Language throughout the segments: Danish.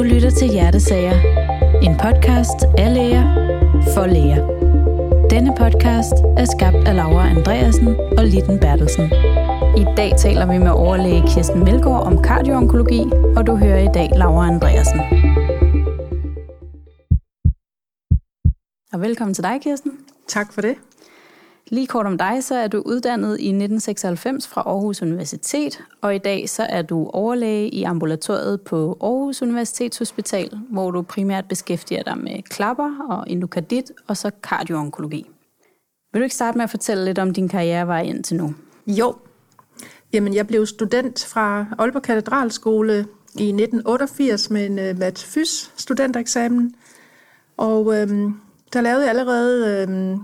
Du lytter til Hjertesager, en podcast af læger for læger. Denne podcast er skabt af Laura Andreasen og Litten Bertelsen. I dag taler vi med overlæge Kirsten Melgaard om kardioonkologi, og du hører i dag Laura Andreasen. Og velkommen til dig, Kirsten. Tak for det. Lige kort om dig, så er du uddannet i 1996 fra Aarhus Universitet, og i dag så er du overlæge i ambulatoriet på Aarhus Universitetshospital, hvor du primært beskæftiger dig med klapper og endokardit og så kardioonkologi. Vil du ikke starte med at fortælle lidt om din karrierevej indtil nu? Jo. Jamen, jeg blev student fra Aalborg Katedralskole i 1988 med en øh, uh, mat fys studentereksamen. Og øhm, der lavede jeg allerede øhm,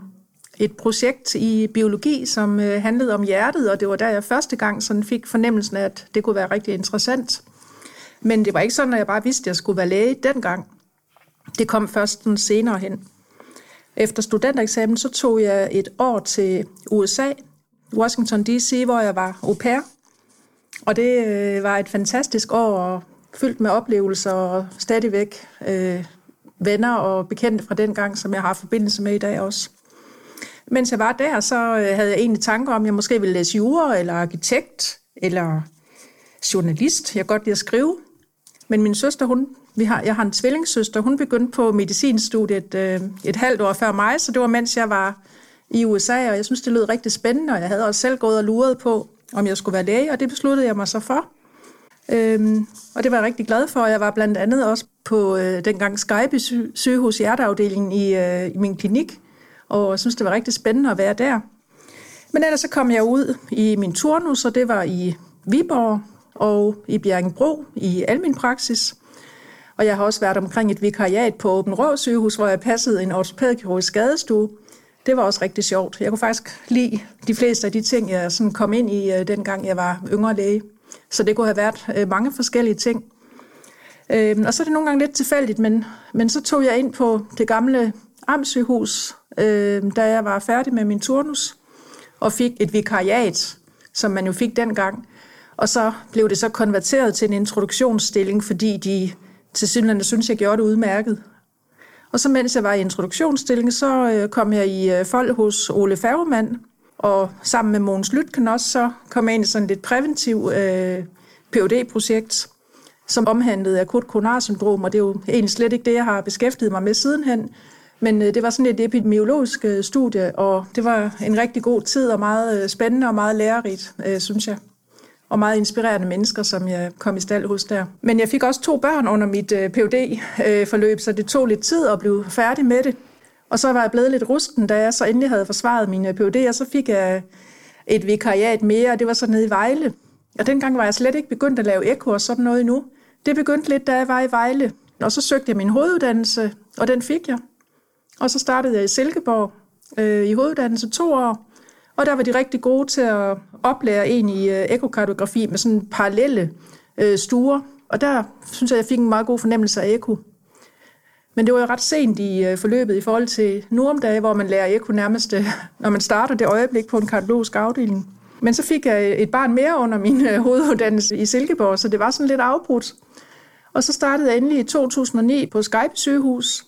et projekt i biologi, som øh, handlede om hjertet, og det var der, jeg første gang sådan fik fornemmelsen af, at det kunne være rigtig interessant. Men det var ikke sådan, at jeg bare vidste, at jeg skulle være læge dengang. Det kom først den senere hen. Efter studentereksamen, så tog jeg et år til USA, Washington D.C., hvor jeg var au pair. Og det øh, var et fantastisk år, og fyldt med oplevelser, og stadigvæk øh, venner og bekendte fra den gang, som jeg har forbindelse med i dag også. Mens jeg var der, så øh, havde jeg egentlig tanker om, at jeg måske ville læse jura, eller arkitekt, eller journalist. Jeg kan godt lide at skrive. Men min søster, hun, vi har, jeg har en tvillingssøster, hun begyndte på medicinstudiet øh, et halvt år før mig, så det var mens jeg var i USA, og jeg synes, det lød rigtig spændende, og jeg havde også selv gået og luret på, om jeg skulle være læge, og det besluttede jeg mig så for. Øhm, og det var jeg rigtig glad for. Jeg var blandt andet også på øh, dengang Skype sygehus hjerteafdelingen i, øh, i min klinik, og jeg synes, det var rigtig spændende at være der. Men ellers så kom jeg ud i min turnus, og det var i Viborg og i Bjergenbro i almin praksis. Og jeg har også været omkring et vikariat på Åben Rå sygehus, hvor jeg passede en ortopædkirurgisk skadestue. Det var også rigtig sjovt. Jeg kunne faktisk lide de fleste af de ting, jeg sådan kom ind i, øh, dengang jeg var yngre læge. Så det kunne have været øh, mange forskellige ting. Øhm, og så er det nogle gange lidt tilfældigt, men, men så tog jeg ind på det gamle Amtssygehus, øh, da jeg var færdig med min turnus, og fik et vikariat, som man jo fik dengang. Og så blev det så konverteret til en introduktionsstilling, fordi de til synligheden synes, jeg gjorde det udmærket. Og så mens jeg var i introduktionsstilling, så øh, kom jeg i øh, fold hos Ole Færgemand, og sammen med Mogens Lytken også, så kom jeg ind i sådan et lidt præventiv øh, phd projekt som omhandlede akut koronarsyndrom, og det er jo egentlig slet ikke det, jeg har beskæftiget mig med sidenhen. Men øh, det var sådan et epidemiologisk øh, studie, og det var en rigtig god tid og meget øh, spændende og meget lærerigt, synes jeg. Og meget inspirerende mennesker, som jeg kom i stald hos der. Men jeg fik også to børn under mit phd forløb så det tog lidt tid at blive færdig med det. Og så var jeg blevet lidt rusten, da jeg så endelig havde forsvaret min PhD, og så fik jeg et vikariat mere, og det var så nede i Vejle. Og dengang var jeg slet ikke begyndt at lave eko og sådan noget endnu. Det begyndte lidt, da jeg var i Vejle. Og så søgte jeg min hoveduddannelse, og den fik jeg. Og så startede jeg i Silkeborg øh, i hoveduddannelse to år, og der var de rigtig gode til at oplære en i øh, ekokardiografi med sådan parallelle øh, stuer. Og der synes jeg, jeg fik en meget god fornemmelse af eko. Men det var jo ret sent i øh, forløbet i forhold til nu om dagen, hvor man lærer eko nærmest, øh, når man starter det øjeblik på en kardiologisk afdeling. Men så fik jeg øh, et barn mere under min øh, hoveduddannelse i Silkeborg, så det var sådan lidt afbrudt. Og så startede jeg endelig i 2009 på Skype sygehus,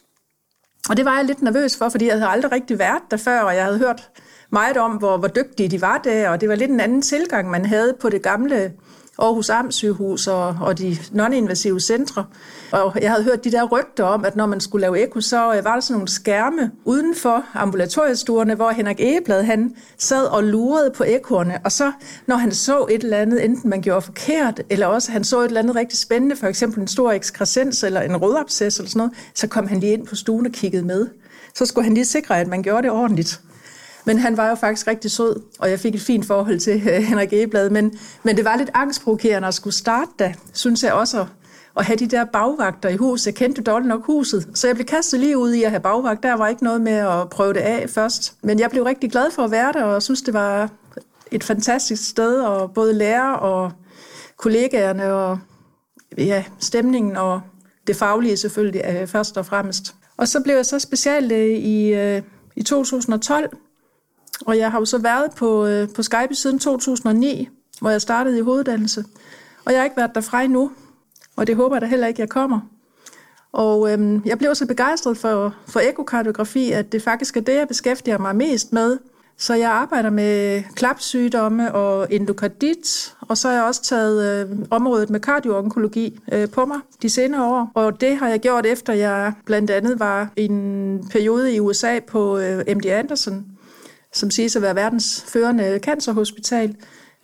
og det var jeg lidt nervøs for, fordi jeg havde aldrig rigtig været der før, og jeg havde hørt meget om, hvor, hvor dygtige de var der, og det var lidt en anden tilgang, man havde på det gamle Aarhus Amtssygehus og, og de non-invasive centre. Og jeg havde hørt de der rygter om, at når man skulle lave eko, så øh, var der sådan nogle skærme uden for ambulatoriestuerne, hvor Henrik Egeblad, han sad og lurede på ekoerne. Og så, når han så et eller andet, enten man gjorde forkert, eller også han så et eller andet rigtig spændende, for eksempel en stor ekskrescens eller en rødabscess eller sådan noget, så kom han lige ind på stuen og kiggede med. Så skulle han lige sikre, at man gjorde det ordentligt. Men han var jo faktisk rigtig sød, og jeg fik et fint forhold til øh, Henrik Egeblad. Men, men det var lidt angstprovokerende at skulle starte da, synes jeg også, at have de der bagvagter i huset. Jeg kendte dårligt nok huset, så jeg blev kastet lige ud i at have bagvagt. Der var ikke noget med at prøve det af først. Men jeg blev rigtig glad for at være der, og synes, det var et fantastisk sted, og både lære og kollegaerne, og ja, stemningen og det faglige selvfølgelig øh, først og fremmest. Og så blev jeg så speciallæge i, øh, i 2012, og jeg har jo så været på, øh, på Skype siden 2009, hvor jeg startede i hoveduddannelse. Og jeg har ikke været derfra endnu, og det håber jeg da heller ikke, jeg kommer. Og øhm, jeg blev så begejstret for, for ekokardiografi, at det faktisk er det, jeg beskæftiger mig mest med. Så jeg arbejder med klapsygdomme og endokardit, og så har jeg også taget øh, området med kardioonkologi øh, på mig de senere år. Og det har jeg gjort efter, jeg blandt andet var en periode i USA på øh, MD Anderson, som siges at være verdens førende cancerhospital.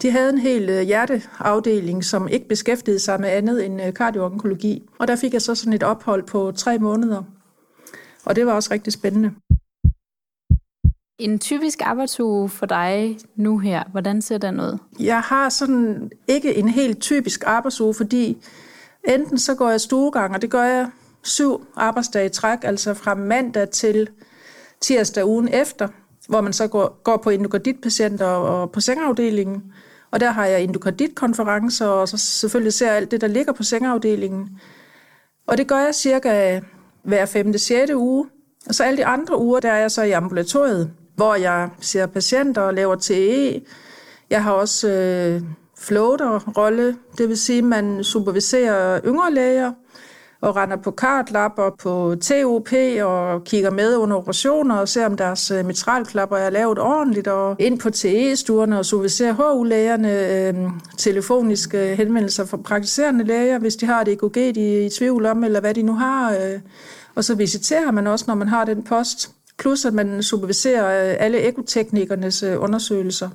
De havde en hel øh, hjerteafdeling, som ikke beskæftigede sig med andet end øh, kardioonkologi. Og der fik jeg så sådan et ophold på tre måneder. Og det var også rigtig spændende. En typisk arbejdsuge for dig nu her, hvordan ser den ud? Jeg har sådan ikke en helt typisk arbejdsuge, fordi enten så går jeg stuegang, og det gør jeg syv arbejdsdage i træk, altså fra mandag til tirsdag ugen efter, hvor man så går, går på endokarditpatienter og på sengeafdelingen. Og der har jeg endokarditkonferencer, og så selvfølgelig ser alt det, der ligger på sengeafdelingen. Og det gør jeg cirka hver 5. 6. uge. Og så alle de andre uger, der er jeg så i ambulatoriet hvor jeg ser patienter og laver TE. Jeg har også øh, floater-rolle, det vil sige, at man superviserer yngre læger og render på kartlapper på TOP og kigger med under operationer og ser, om deres øh, mitralklapper er lavet ordentligt, og ind på TE-stuerne og servicerer HU-lægerne, øh, telefoniske øh, henvendelser fra praktiserende læger, hvis de har det EKG, de er i tvivl om, eller hvad de nu har. Øh, og så visiterer man også, når man har den post. Plus at man superviserer øh, alle ekoteknikernes undersøgelser.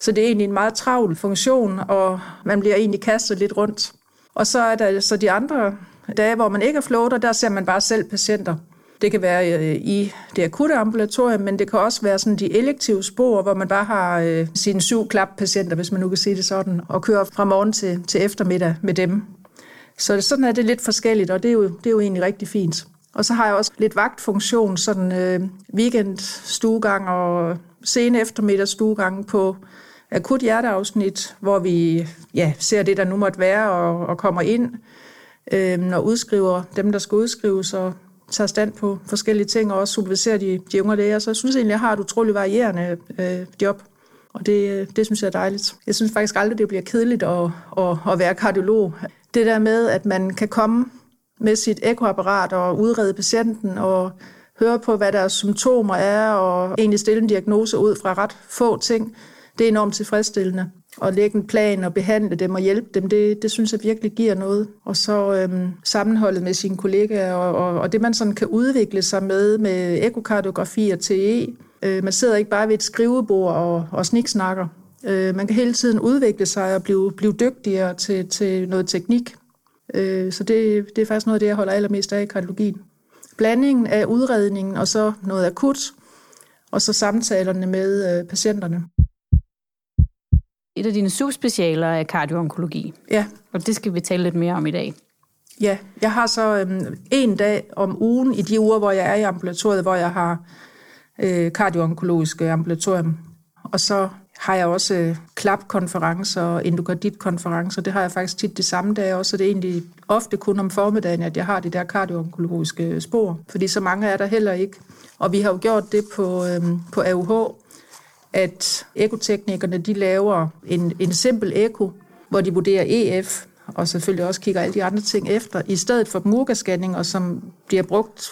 Så det er egentlig en meget travl funktion, og man bliver egentlig kastet lidt rundt. Og så er der så de andre dage, hvor man ikke er floater, der ser man bare selv patienter. Det kan være øh, i det akutte ambulatorium, men det kan også være sådan de elektive spor, hvor man bare har øh, sine syv klappatienter, hvis man nu kan sige det sådan, og kører fra morgen til, til eftermiddag med dem. Så sådan er det lidt forskelligt, og det er jo, det er jo egentlig rigtig fint. Og så har jeg også lidt vagtfunktion, sådan øh, weekend stuegang og sen eftermiddag stuegang på akut hjerteafsnit, hvor vi ja, ser det, der nu måtte være, og, og kommer ind øh, og udskriver dem, der skal udskrives, og tager stand på forskellige ting, og også superviserer de, de unge læger. Så jeg synes egentlig, jeg har et utroligt varierende øh, job, og det, øh, det synes jeg er dejligt. Jeg synes faktisk aldrig, det bliver kedeligt at, at, at være kardiolog. Det der med, at man kan komme med sit ekoapparat og udrede patienten og høre på, hvad deres symptomer er, og egentlig stille en diagnose ud fra ret få ting. Det er enormt tilfredsstillende. At lægge en plan og behandle dem og hjælpe dem, det, det synes jeg virkelig giver noget. Og så øhm, sammenholdet med sine kollegaer, og, og, og det man sådan kan udvikle sig med, med ekokardiografi og TE. Øh, man sidder ikke bare ved et skrivebord og, og sniksnakker. Øh, man kan hele tiden udvikle sig og blive, blive dygtigere til, til noget teknik. Øh, så det, det er faktisk noget af det, jeg holder allermest af i kardiologien. Blandingen af udredningen og så noget akut, og så samtalerne med øh, patienterne. Et af dine subspecialer er kardioonkologi. Ja. Og det skal vi tale lidt mere om i dag. Ja, jeg har så øhm, en dag om ugen i de uger, hvor jeg er i ambulatoriet, hvor jeg har øh, kardioonkologisk ambulatorium. Og så har jeg også øh, klapkonferencer og endokarditkonferencer. Det har jeg faktisk tit de samme dage også, så det er egentlig ofte kun om formiddagen, at jeg har de der kardioonkologiske spor, fordi så mange er der heller ikke. Og vi har jo gjort det på, øhm, på AUH, at ekoteknikerne de laver en, en simpel eko, hvor de vurderer EF, og selvfølgelig også kigger alle de andre ting efter, i stedet for murgascanninger, som bliver brugt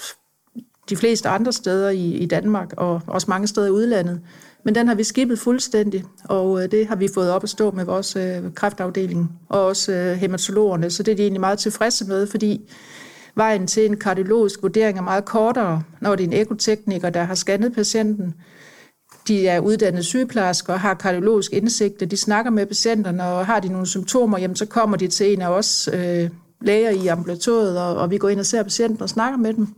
de fleste andre steder i, i Danmark, og også mange steder i udlandet. Men den har vi skibet fuldstændig, og øh, det har vi fået op at stå med vores øh, kræftafdeling, og også øh, hematologerne, så det er de egentlig meget tilfredse med, fordi vejen til en kardiologisk vurdering er meget kortere, når det er en ekotekniker, der har scannet patienten. De er uddannede sygeplejersker og har kardiologisk indsigt, de snakker med patienterne, og har de nogle symptomer, jamen, så kommer de til en af os øh, læger i ambulatoriet, og, og vi går ind og ser patienten og snakker med dem.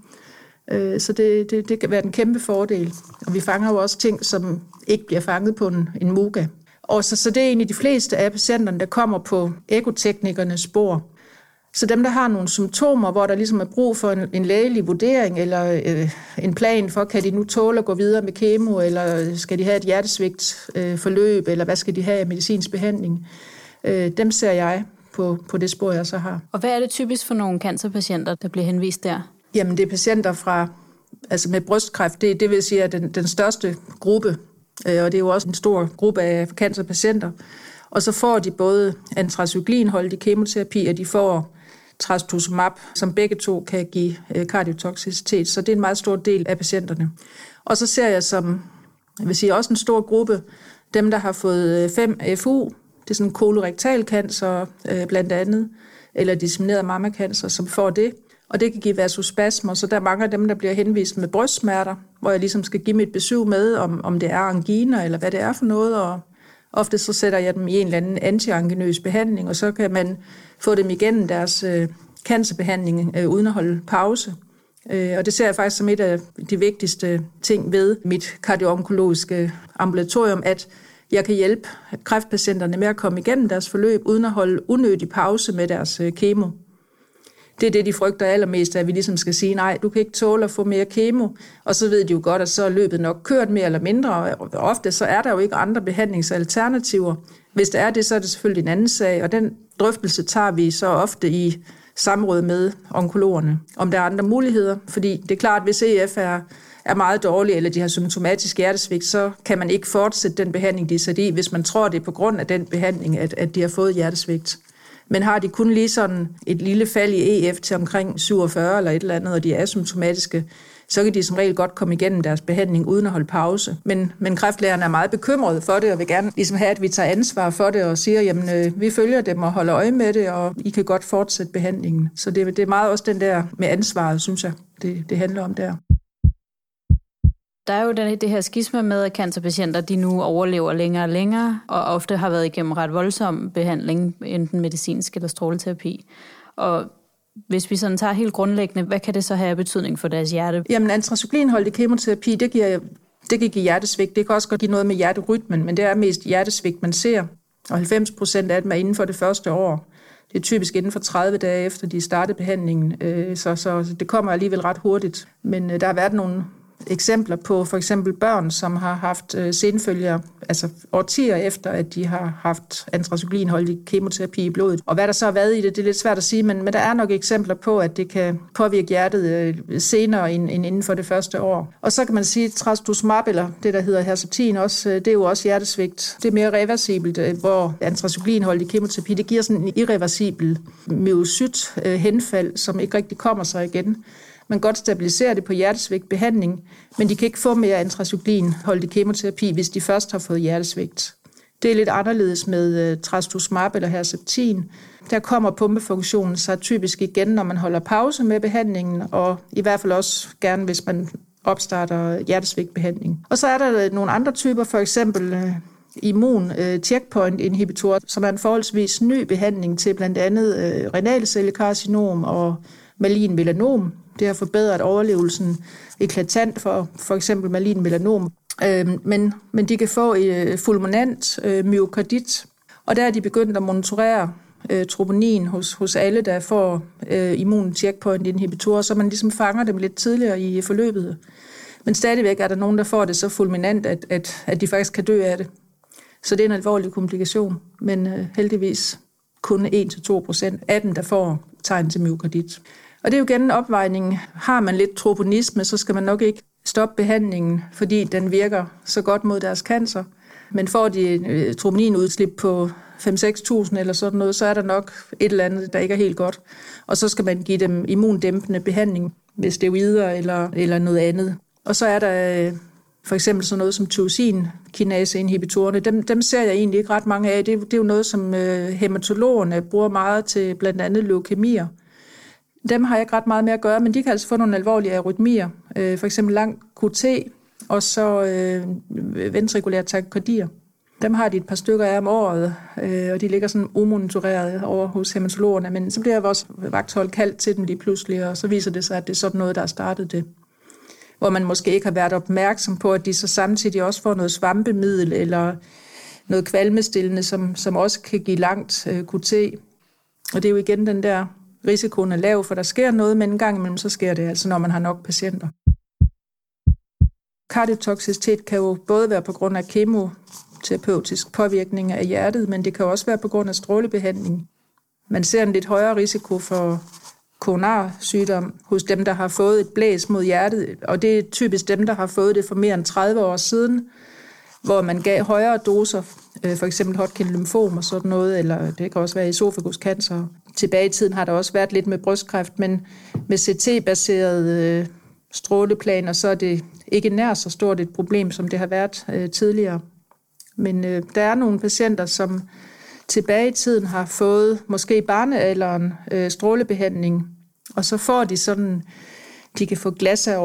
Øh, så det, det, det kan være en kæmpe fordel. Og vi fanger jo også ting, som ikke bliver fanget på en, en MOGA. Og så, så det er egentlig de fleste af patienterne, der kommer på ekoteknikernes spor. Så dem, der har nogle symptomer, hvor der ligesom er brug for en, en lægelig vurdering, eller øh, en plan for, kan de nu tåle at gå videre med kemo, eller skal de have et hjertesvigt øh, forløb, eller hvad skal de have af medicinsk behandling, øh, dem ser jeg på, på det spor, jeg så har. Og hvad er det typisk for nogle cancerpatienter, der bliver henvist der? Jamen, det er patienter fra, altså med brystkræft, det, det vil sige, at den, den største gruppe, øh, og det er jo også en stor gruppe af cancerpatienter, og så får de både antracyklinholdig kemoterapi, og de får trastuzumab, som begge to kan give øh, kardiotoxicitet. Så det er en meget stor del af patienterne. Og så ser jeg som, jeg vil sige, også en stor gruppe, dem der har fået øh, 5FU, det er sådan kolorektal cancer øh, blandt andet, eller dissemineret mammacancer, som får det. Og det kan give vasospasmer, så der er mange af dem, der bliver henvist med brystsmerter, hvor jeg ligesom skal give mit besøg med, om, om det er angina eller hvad det er for noget, og ofte så sætter jeg dem i en eller anden antiangenøs behandling, og så kan man få dem igennem deres øh, cancerbehandling øh, uden at holde pause. Øh, og det ser jeg faktisk som et af de vigtigste ting ved mit kardioonkologiske ambulatorium, at jeg kan hjælpe kræftpatienterne med at komme igennem deres forløb, uden at holde unødig pause med deres øh, kemo. Det er det, de frygter allermest, at vi ligesom skal sige, nej, du kan ikke tåle at få mere kemo, og så ved de jo godt, at så er løbet nok kørt mere eller mindre, og ofte så er der jo ikke andre behandlingsalternativer. Hvis der er det, så er det selvfølgelig en anden sag, og den drøftelse tager vi så ofte i samråd med onkologerne, om der er andre muligheder, fordi det er klart, at hvis EF er er meget dårlig, eller de har symptomatisk hjertesvigt, så kan man ikke fortsætte den behandling, de er sat i, hvis man tror, det er på grund af den behandling, at, at de har fået hjertesvigt. Men har de kun lige sådan et lille fald i EF til omkring 47 eller et eller andet, og de er asymptomatiske, så kan de som regel godt komme igennem deres behandling uden at holde pause. Men, men kræftlægerne er meget bekymrede for det, og vil gerne ligesom have, at vi tager ansvar for det og siger, jamen øh, vi følger dem og holder øje med det, og I kan godt fortsætte behandlingen. Så det, det er meget også den der med ansvaret, synes jeg, det, det handler om der. Der er jo det her skisma med, at cancerpatienter de nu overlever længere og længere, og ofte har været igennem ret voldsom behandling, enten medicinsk eller stråleterapi. Og hvis vi sådan tager helt grundlæggende, hvad kan det så have betydning for deres hjerte? Jamen, antracyklinholdig kemoterapi, det, giver, det kan give hjertesvigt. Det kan også godt give noget med hjerterytmen, men det er mest hjertesvigt, man ser. Og 90 procent af dem er inden for det første år. Det er typisk inden for 30 dage efter, de startede behandlingen, øh, så, så det kommer alligevel ret hurtigt. Men øh, der har været nogle eksempler på for eksempel børn, som har haft øh, senfølger, altså årtier efter, at de har haft antracyklinholdig kemoterapi i blodet. Og hvad der så har været i det, det er lidt svært at sige, men, men der er nok eksempler på, at det kan påvirke hjertet øh, senere end, end inden for det første år. Og så kan man sige, at trastuzumab, eller det der hedder herceptin også, øh, det er jo også hjertesvigt. Det er mere reversibelt, øh, hvor antracyklinholdig kemoterapi, det giver sådan en irreversibel myocyt øh, henfald, som ikke rigtig kommer sig igen. Man kan godt stabilisere det på hjertesvigt behandling, men de kan ikke få mere antracyklin holdt kemoterapi, hvis de først har fået hjertesvigt. Det er lidt anderledes med øh, trastuzumab eller herceptin. Der kommer pumpefunktionen så typisk igen, når man holder pause med behandlingen, og i hvert fald også gerne, hvis man opstarter hjertesvigtbehandling. Og så er der øh, nogle andre typer, for eksempel øh, immun checkpoint inhibitor, som er en forholdsvis ny behandling til blandt andet renalcellekarcinom og malin melanom. Det har forbedret overlevelsen eklatant for for eksempel malin melanom. Øh, men, men de kan få øh, fulminant øh, myokardit, og der er de begyndt at monitorere øh, troponin hos, hos alle, der får øh, immun checkpoint inhibitorer, så man ligesom fanger dem lidt tidligere i forløbet. Men stadigvæk er der nogen, der får det så fulminant, at, at, at de faktisk kan dø af det. Så det er en alvorlig komplikation, men øh, heldigvis kun 1-2 procent af dem, der får tegn til myokardit. Og det er jo igen en opvejning. Har man lidt troponisme, så skal man nok ikke stoppe behandlingen, fordi den virker så godt mod deres cancer. Men får de øh, troponinudslip på 5-6.000 eller sådan noget, så er der nok et eller andet, der ikke er helt godt. Og så skal man give dem immundæmpende behandling med steroider eller, eller noget andet. Og så er der øh, for eksempel sådan noget som tyrosin kinase-inhibitorerne. Dem, dem ser jeg egentlig ikke ret mange af. Det, det er jo noget, som øh, hematologerne bruger meget til blandt andet leukemier. Dem har jeg ikke ret meget med at gøre, men de kan altså få nogle alvorlige arytmier, øh, for eksempel lang QT, og så øh, ventrikulære takykardier. Dem har de et par stykker af om året, øh, og de ligger sådan umonitoreret over hos hematologerne, men så bliver vores vagthold kaldt til dem lige pludselig, og så viser det sig, at det er sådan noget, der har startet det. Hvor man måske ikke har været opmærksom på, at de så samtidig også får noget svampemiddel eller noget kvalmestillende, som, som også kan give langt øh, QT. Og det er jo igen den der risikoen er lav, for der sker noget, men en gang imellem så sker det altså, når man har nok patienter. Kardiotoksicitet kan jo både være på grund af kemoterapeutisk påvirkning af hjertet, men det kan også være på grund af strålebehandling. Man ser en lidt højere risiko for koronarsygdom hos dem, der har fået et blæs mod hjertet, og det er typisk dem, der har fået det for mere end 30 år siden, hvor man gav højere doser, øh, for eksempel Hodgkin lymfom og sådan noget, eller det kan også være esofaguscancer tilbage i tiden har der også været lidt med brystkræft, men med CT-baserede øh, stråleplaner, så er det ikke nær så stort et problem, som det har været øh, tidligere. Men øh, der er nogle patienter, som tilbage i tiden har fået måske i barnealderen øh, strålebehandling, og så får de sådan, de kan få glas af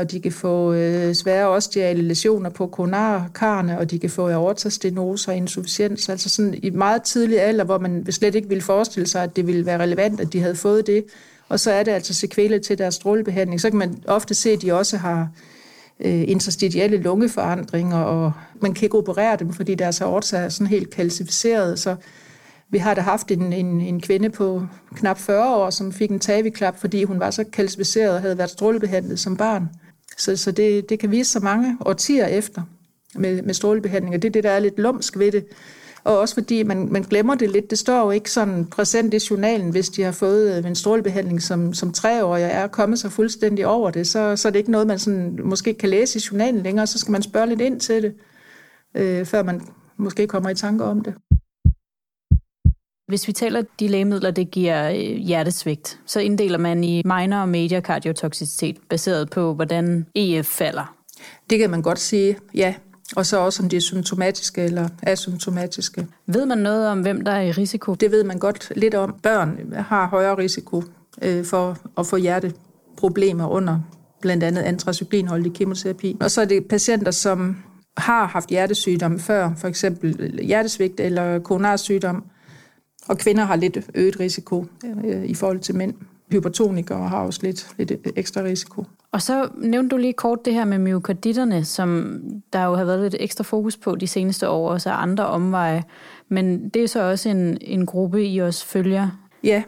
og de kan få øh, svære osteale lesioner på koronarkarne, og de kan få aortastenoser og insufficiens, altså sådan i meget tidlig alder, hvor man slet ikke ville forestille sig, at det ville være relevant, at de havde fået det. Og så er det altså sekvæle til deres strålebehandling. Så kan man ofte se, at de også har øh, interstitielle lungeforandringer, og man kan ikke operere dem, fordi deres aorta er sådan helt kalcificeret. Så vi har da haft en, en, en kvinde på knap 40 år, som fik en taviklap, fordi hun var så kalcificeret og havde været strålebehandlet som barn. Så, så det, det kan vise sig mange årtier efter med, med strålebehandling, og det er det, der er lidt lumsk ved det. Og også fordi man, man glemmer det lidt. Det står jo ikke sådan præsent i journalen, hvis de har fået øh, en strålebehandling som, som treårige og er kommet sig fuldstændig over det, så, så er det ikke noget, man sådan, måske kan læse i journalen længere, så skal man spørge lidt ind til det, øh, før man måske kommer i tanke om det. Hvis vi taler de lægemidler, det giver øh, hjertesvigt, så inddeler man i minor og major kardiotoksicitet, baseret på, hvordan EF falder. Det kan man godt sige, ja. Og så også, om de er symptomatiske eller asymptomatiske. Ved man noget om, hvem der er i risiko? Det ved man godt lidt om. Børn har højere risiko øh, for at få hjerteproblemer under blandt andet antracyklinholdig kemoterapi. Og så er det patienter, som har haft hjertesygdom før, for eksempel hjertesvigt eller koronarsygdom, og kvinder har lidt øget risiko øh, i forhold til mænd. Hypertonikere har også lidt, lidt ekstra risiko. Og så nævnte du lige kort det her med myokarditterne, som der jo har været lidt ekstra fokus på de seneste år, og så andre omveje. Men det er så også en, en gruppe, I også følger. Ja,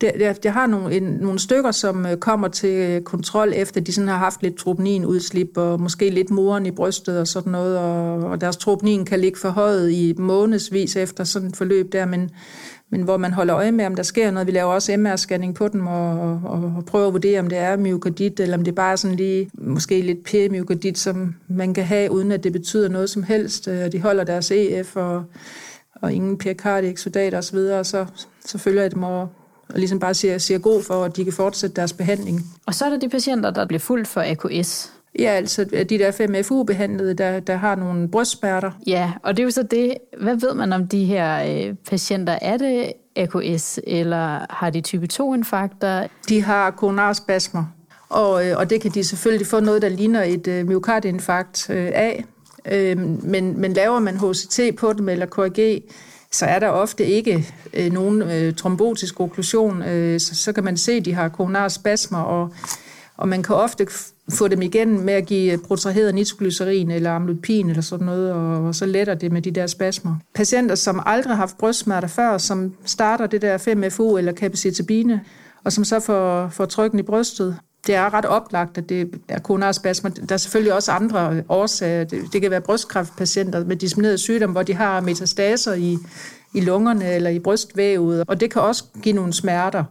det, det har nogle, en, nogle stykker, som øh, kommer til øh, kontrol, efter de sådan har haft lidt troponinudslip, og måske lidt moren i brystet og sådan noget, og, og deres troponin kan ligge forhøjet i månedsvis efter sådan et forløb der, men, men hvor man holder øje med, om der sker noget. Vi laver også MR-scanning på dem, og, og, og prøver at vurdere, om det er myokardit, eller om det bare er sådan lige, måske lidt p-myokardit, som man kan have, uden at det betyder noget som helst, og de holder deres EF, og, og ingen perikardiek exudat osv., og så, så følger jeg dem over og ligesom bare siger, siger god for, at de kan fortsætte deres behandling. Og så er der de patienter, der bliver fuldt for AKS. Ja, altså de der fem FU-behandlede, der, der har nogle brystsmerter. Ja, og det er jo så det. Hvad ved man om de her øh, patienter? Er det AKS, eller har de type 2-infarkter? De har koronarspasmer, og, øh, og det kan de selvfølgelig få noget, der ligner et øh, myokardinfarkt øh, af. Øh, men, men laver man HCT på dem eller KG, så er der ofte ikke øh, nogen øh, trombotisk okklusion. Øh, så, så kan man se, at de har koronarspasmer, og, og man kan ofte få dem igen med at give protraheret nitroglycerin eller amlodipin eller sådan noget, og, og så letter det med de der spasmer. Patienter, som aldrig har haft brystsmerter før, som starter det der 5FO eller kapacitabine, og som så får, får trykken i brystet, det er ret oplagt, at det er koronarspasmer. Der er selvfølgelig også andre årsager. Det, det kan være brystkræftpatienter med dissemineret sygdom, hvor de har metastaser i, i lungerne eller i brystvævet, og det kan også give nogle smerter.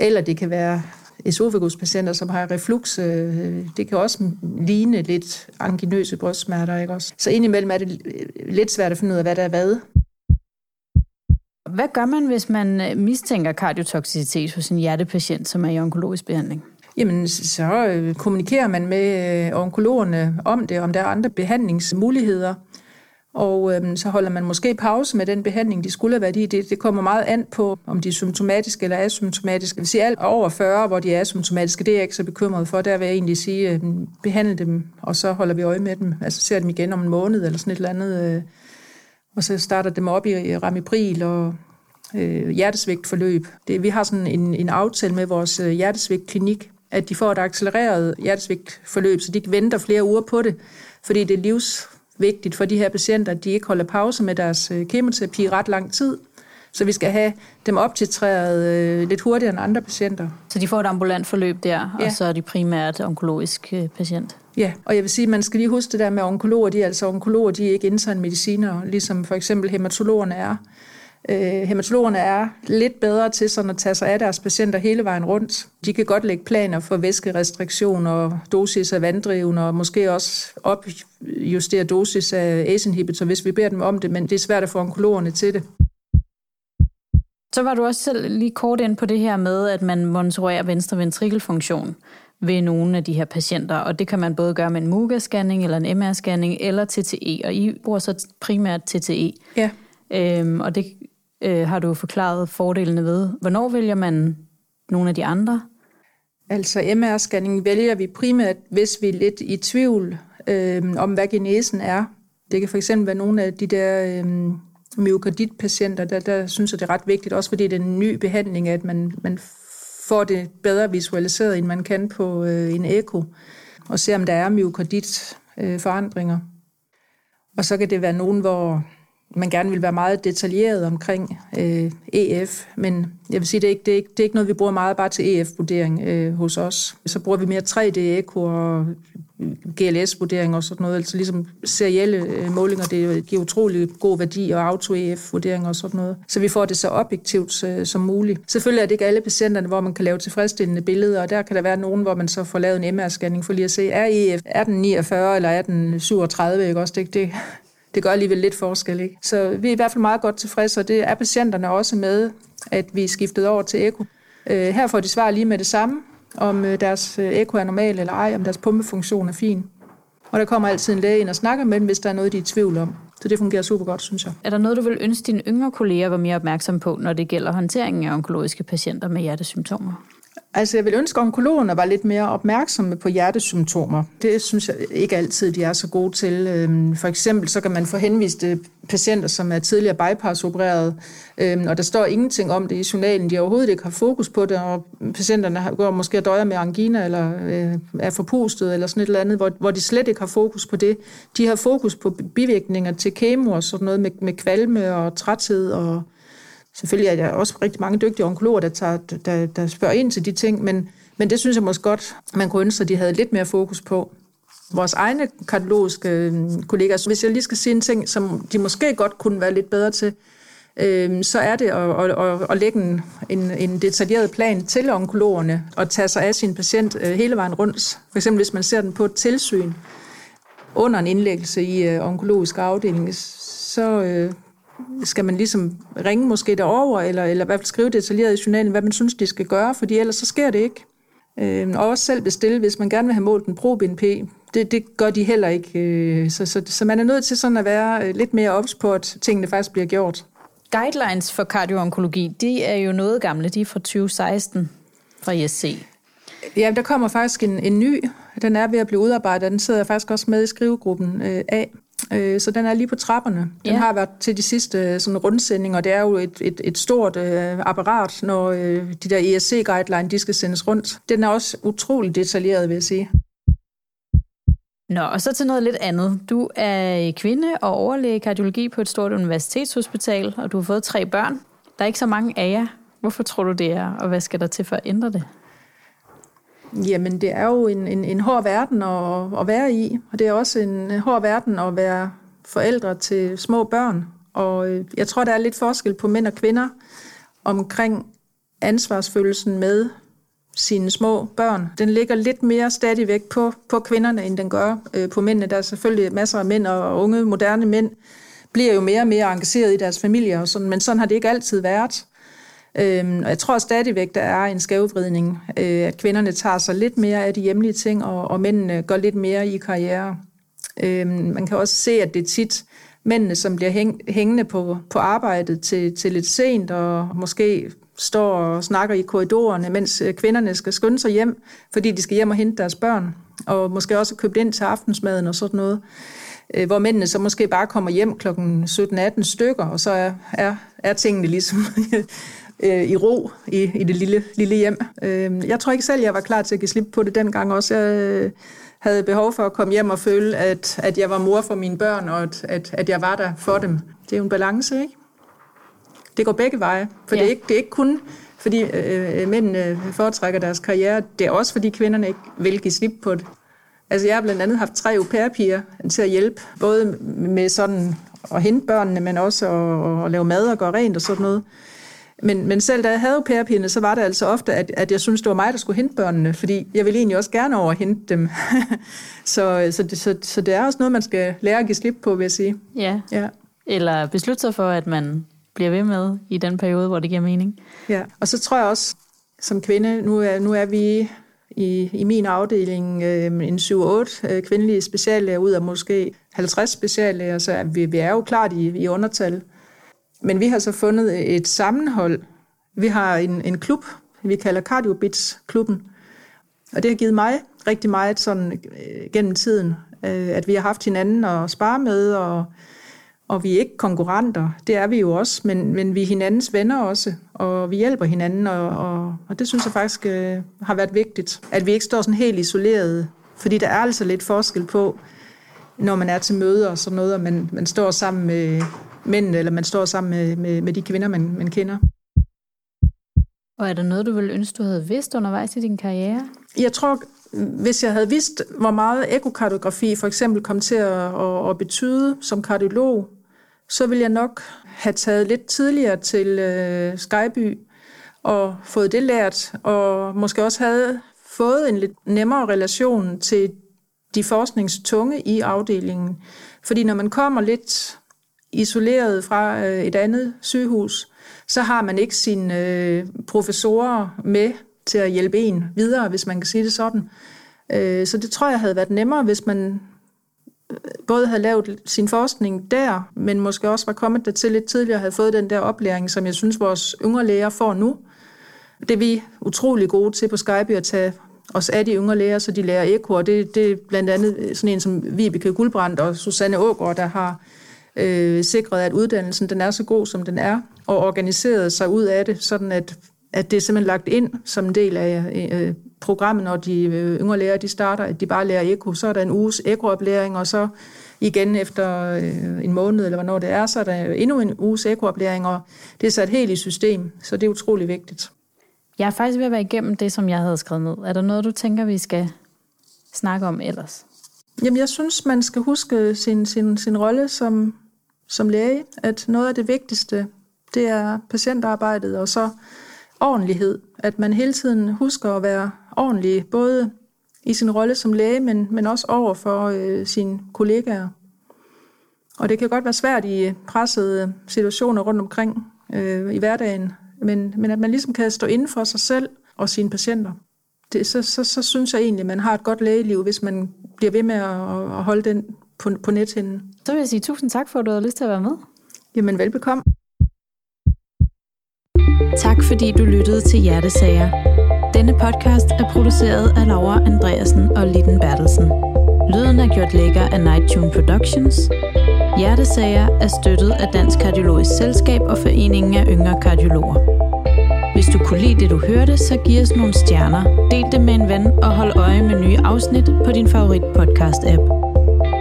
Eller det kan være esofaguspatienter, som har reflux. Øh, det kan også ligne lidt anginøse brystsmerter. Ikke også? Så indimellem er det lidt svært at finde ud af, hvad der er hvad. Hvad gør man, hvis man øh, mistænker kardiotoksicitet hos en hjertepatient, som er i onkologisk behandling? Jamen, så øh, kommunikerer man med øh, onkologerne om det, om der er andre behandlingsmuligheder. Og øhm, så holder man måske pause med den behandling, de skulle have været i. Det, det kommer meget an på, om de er symptomatiske eller asymptomatiske. Hvis I alt over 40, hvor de er asymptomatiske, det er jeg ikke så bekymret for. Der vil jeg egentlig sige, øh, behandle dem, og så holder vi øje med dem. Altså ser dem igen om en måned eller sådan et eller andet. Øh, og så starter dem op i ramipril og øh, hjertesvigtforløb. Det, vi har sådan en, en aftale med vores øh, hjertesvigtklinik, at de får et accelereret hjertesvigtforløb, så de venter flere uger på det, fordi det er livsvigtigt for de her patienter, at de ikke holder pause med deres øh, kemoterapi i ret lang tid. Så vi skal have dem optitræret øh, lidt hurtigere end andre patienter. Så de får et ambulant forløb der, ja. og så er de primært onkologisk øh, patient? Ja, og jeg vil sige, at man skal lige huske det der med onkologer. De er altså onkologer, de er ikke interne mediciner, ligesom for eksempel hematologerne er. Øh, hematologerne er lidt bedre til sådan at tage sig af deres patienter hele vejen rundt. De kan godt lægge planer for væskerestriktion og dosis af vanddrivende, og måske også opjustere dosis af ACE-inhibitor, hvis vi beder dem om det, men det er svært at få onkologerne til det. Så var du også selv lige kort ind på det her med, at man monitorerer venstre ventrikelfunktion ved nogle af de her patienter, og det kan man både gøre med en MUGA-scanning eller en MR-scanning eller TTE, og I bruger så primært TTE. Ja. Øhm, og det øh, har du forklaret fordelene ved. Hvornår vælger man nogle af de andre? Altså MR-scanning vælger vi primært, hvis vi er lidt i tvivl øh, om, hvad genesen er. Det kan fx være nogle af de der øh, myokarditpatienter, der, der synes jeg, det er ret vigtigt, også fordi det er en ny behandling, at man, man får det bedre visualiseret, end man kan på øh, en eko, og se, om der er myokarditforandringer. Øh, og så kan det være nogen, hvor man gerne vil være meget detaljeret omkring øh, EF, men jeg vil sige, det er ikke, det er ikke, det er ikke noget, vi bruger meget bare til EF-vurdering øh, hos os. Så bruger vi mere 3D-eko og øh, GLS-vurdering og sådan noget, altså ligesom serielle øh, målinger, det giver utrolig god værdi, og auto-EF-vurdering og sådan noget. Så vi får det så objektivt øh, som muligt. Selvfølgelig er det ikke alle patienterne, hvor man kan lave tilfredsstillende billeder, og der kan der være nogen, hvor man så får lavet en MR-scanning for lige at se, er EF, er den 49 eller er den 37, ikke også? Det, det, det gør alligevel lidt forskel. Ikke? Så vi er i hvert fald meget godt tilfredse, og det er patienterne også med, at vi er skiftet over til eko. Øh, her får de svar lige med det samme, om øh, deres øh, eko er normal eller ej, om deres pumpefunktion er fin. Og der kommer altid en læge ind og snakker med dem, hvis der er noget, de er i tvivl om. Så det fungerer super godt, synes jeg. Er der noget, du vil ønske dine yngre kolleger var mere opmærksom på, når det gælder håndteringen af onkologiske patienter med hjertesymptomer? Altså, jeg vil ønske, at onkologerne var lidt mere opmærksomme på hjertesymptomer. Det synes jeg ikke altid, de er så gode til. Øhm, for eksempel, så kan man få henvist øh, patienter, som er tidligere bypassopereret, øhm, og der står ingenting om det i journalen. De overhovedet ikke har fokus på det, og patienterne går måske og døjer med angina, eller øh, er forpustet, eller sådan et eller andet, hvor, de slet ikke har fokus på det. De har fokus på bivirkninger til kemo og sådan noget med, med kvalme og træthed og Selvfølgelig er der også rigtig mange dygtige onkologer, der, tager, der, der spørger ind til de ting, men, men det synes jeg måske godt, man kunne ønske, at de havde lidt mere fokus på. Vores egne kardiologiske øh, kollegaer, hvis jeg lige skal sige en ting, som de måske godt kunne være lidt bedre til, øh, så er det at, at, at, at lægge en, en, en detaljeret plan til onkologerne og tage sig af sin patient øh, hele vejen rundt. For eksempel hvis man ser den på et tilsyn under en indlæggelse i øh, onkologisk afdeling, så, øh, skal man ligesom ringe måske derover eller, eller i hvert fald skrive detaljeret i journalen, hvad man synes, de skal gøre, fordi ellers så sker det ikke. Øh, og også selv bestille, hvis man gerne vil have målt en pro-BNP. Det, det gør de heller ikke. Øh, så, så, så man er nødt til sådan at være øh, lidt mere ops på, at tingene faktisk bliver gjort. Guidelines for kardioonkologi, de er jo noget gamle. De er fra 2016 fra ISC. Ja, der kommer faktisk en, en ny. Den er ved at blive udarbejdet, den sidder jeg faktisk også med i skrivegruppen øh, af. Øh, så den er lige på trapperne. Den ja. har været til de sidste øh, sådan, rundsendinger, og det er jo et, et, et stort øh, apparat, når øh, de der ESC-guideline de skal sendes rundt. Den er også utrolig detaljeret, vil jeg sige. Nå, og så til noget lidt andet. Du er kvinde og overlæge kardiologi på et stort universitetshospital, og du har fået tre børn. Der er ikke så mange af jer. Hvorfor tror du det er, og hvad skal der til for at ændre det? Jamen, det er jo en, en, en hård verden at, at være i, og det er også en hård verden at være forældre til små børn. Og øh, jeg tror, der er lidt forskel på mænd og kvinder omkring ansvarsfølelsen med sine små børn. Den ligger lidt mere stadigvæk på, på kvinderne, end den gør øh, på mændene. Der er selvfølgelig masser af mænd og unge, moderne mænd, bliver jo mere og mere engageret i deres familier, og sådan, men sådan har det ikke altid været. Øhm, og jeg tror stadigvæk, der er en skævvridning, øh, at kvinderne tager sig lidt mere af de hjemlige ting, og, og mændene går lidt mere i karriere. Øhm, man kan også se, at det er tit mændene, som bliver hæng, hængende på, på arbejdet til, til lidt sent, og måske står og snakker i korridorerne, mens øh, kvinderne skal skynde sig hjem, fordi de skal hjem og hente deres børn, og måske også købe ind til aftensmaden og sådan noget øh, hvor mændene så måske bare kommer hjem klokken 17-18 stykker, og så er, er, er tingene ligesom øh, i ro i, i det lille, lille hjem. Øh, jeg tror ikke selv, jeg var klar til at give slip på det dengang også. Jeg øh, havde behov for at komme hjem og føle, at, at jeg var mor for mine børn, og at, at, at jeg var der for dem. Det er jo en balance, ikke? Det går begge veje, for ja. det, er ikke, det er ikke kun fordi øh, mændene foretrækker deres karriere, det er også fordi kvinderne ikke vil give slip på det. Altså jeg har blandt andet haft tre au pair til at hjælpe, både med sådan at hente børnene, men også at, at lave mad og gøre rent og sådan noget. Men, men selv da jeg havde pærepinde, så var det altså ofte, at, at jeg synes det var mig, der skulle hente børnene, fordi jeg ville egentlig også gerne over hente dem. så, så, det, så, så det er også noget, man skal lære at give slip på, vil jeg sige. Ja. ja. Eller beslutte sig for, at man bliver ved med i den periode, hvor det giver mening. Ja, og så tror jeg også, som kvinde, nu er, nu er vi i, i min afdeling øh, en 7-8 øh, kvindelige speciallæger ud af måske 50 speciallæger, så vi, vi er jo klart i, i undertal. Men vi har så fundet et sammenhold. Vi har en, en klub, vi kalder Cardiobits-klubben, og det har givet mig rigtig meget sådan, øh, gennem tiden, øh, at vi har haft hinanden at spare med, og, og vi er ikke konkurrenter. Det er vi jo også, men, men vi er hinandens venner også, og vi hjælper hinanden, og, og, og det synes jeg faktisk øh, har været vigtigt, at vi ikke står sådan helt isoleret, fordi der er altså lidt forskel på, når man er til møder og sådan noget, og man, man står sammen med mænd, eller man står sammen med, med, med de kvinder, man, man kender. Og er der noget, du ville ønske, du havde vidst undervejs i din karriere? Jeg tror, hvis jeg havde vidst, hvor meget ekokardiografi for eksempel kom til at, at, at betyde som kardiolog, så ville jeg nok have taget lidt tidligere til øh, Skyby og fået det lært, og måske også havde fået en lidt nemmere relation til de forskningstunge i afdelingen. Fordi når man kommer lidt isoleret fra øh, et andet sygehus, så har man ikke sine øh, professorer med til at hjælpe en videre, hvis man kan sige det sådan. Øh, så det tror jeg havde været nemmere, hvis man øh, både havde lavet sin forskning der, men måske også var kommet der til lidt tidligere og havde fået den der oplæring, som jeg synes, vores yngre læger får nu. Det er vi utrolig gode til på Skype at tage os af de yngre læger, så de lærer ekko, og det, det er blandt andet sådan en som Vibeke Guldbrandt og Susanne Ågaard, der har øh, sikret, at uddannelsen den er så god, som den er, og organiseret sig ud af det, sådan at, at det er simpelthen lagt ind som en del af øh, programmet, når de øh, yngre lærer de starter, at de bare lærer eko. Så er der en uges ekooplæring, og så igen efter øh, en måned, eller hvornår det er, så er der endnu en uges ekooplæring, og det er sat helt i system, så det er utrolig vigtigt. Jeg er faktisk ved at være igennem det, som jeg havde skrevet ned. Er der noget, du tænker, vi skal snakke om ellers? Jamen, jeg synes, man skal huske sin, sin, sin rolle som, som læge, at noget af det vigtigste, det er patientarbejdet, og så ordentlighed. At man hele tiden husker at være ordentlig, både i sin rolle som læge, men, men også over for øh, sine kollegaer. Og det kan godt være svært i pressede situationer rundt omkring øh, i hverdagen, men, men at man ligesom kan stå inden for sig selv og sine patienter. Det, så, så, så synes jeg egentlig, at man har et godt lægeliv, hvis man bliver ved med at, at holde den på, på nethinden. Så vil jeg sige tusind tak for, at du havde lyst til at være med. Jamen velbekomme. Tak fordi du lyttede til Hjertesager. Denne podcast er produceret af Laura Andreasen og Litten Bertelsen. Lyden er gjort lækker af Nightune Productions. Hjertesager er støttet af Dansk Kardiologisk Selskab og Foreningen af Yngre Kardiologer. Hvis du kunne lide det, du hørte, så giv os nogle stjerner, del det med en ven og hold øje med nye afsnit på din favorit podcast-app.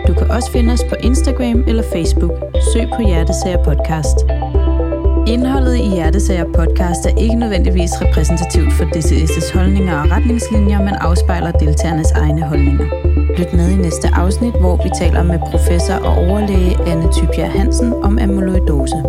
Du kan også finde os på Instagram eller Facebook. Søg på Hjertesager Podcast. Indholdet i Hjertesager podcast er ikke nødvendigvis repræsentativt for DCS' holdninger og retningslinjer, men afspejler deltagernes egne holdninger. Lyt med i næste afsnit, hvor vi taler med professor og overlæge Anne Tybjerg Hansen om amyloidose.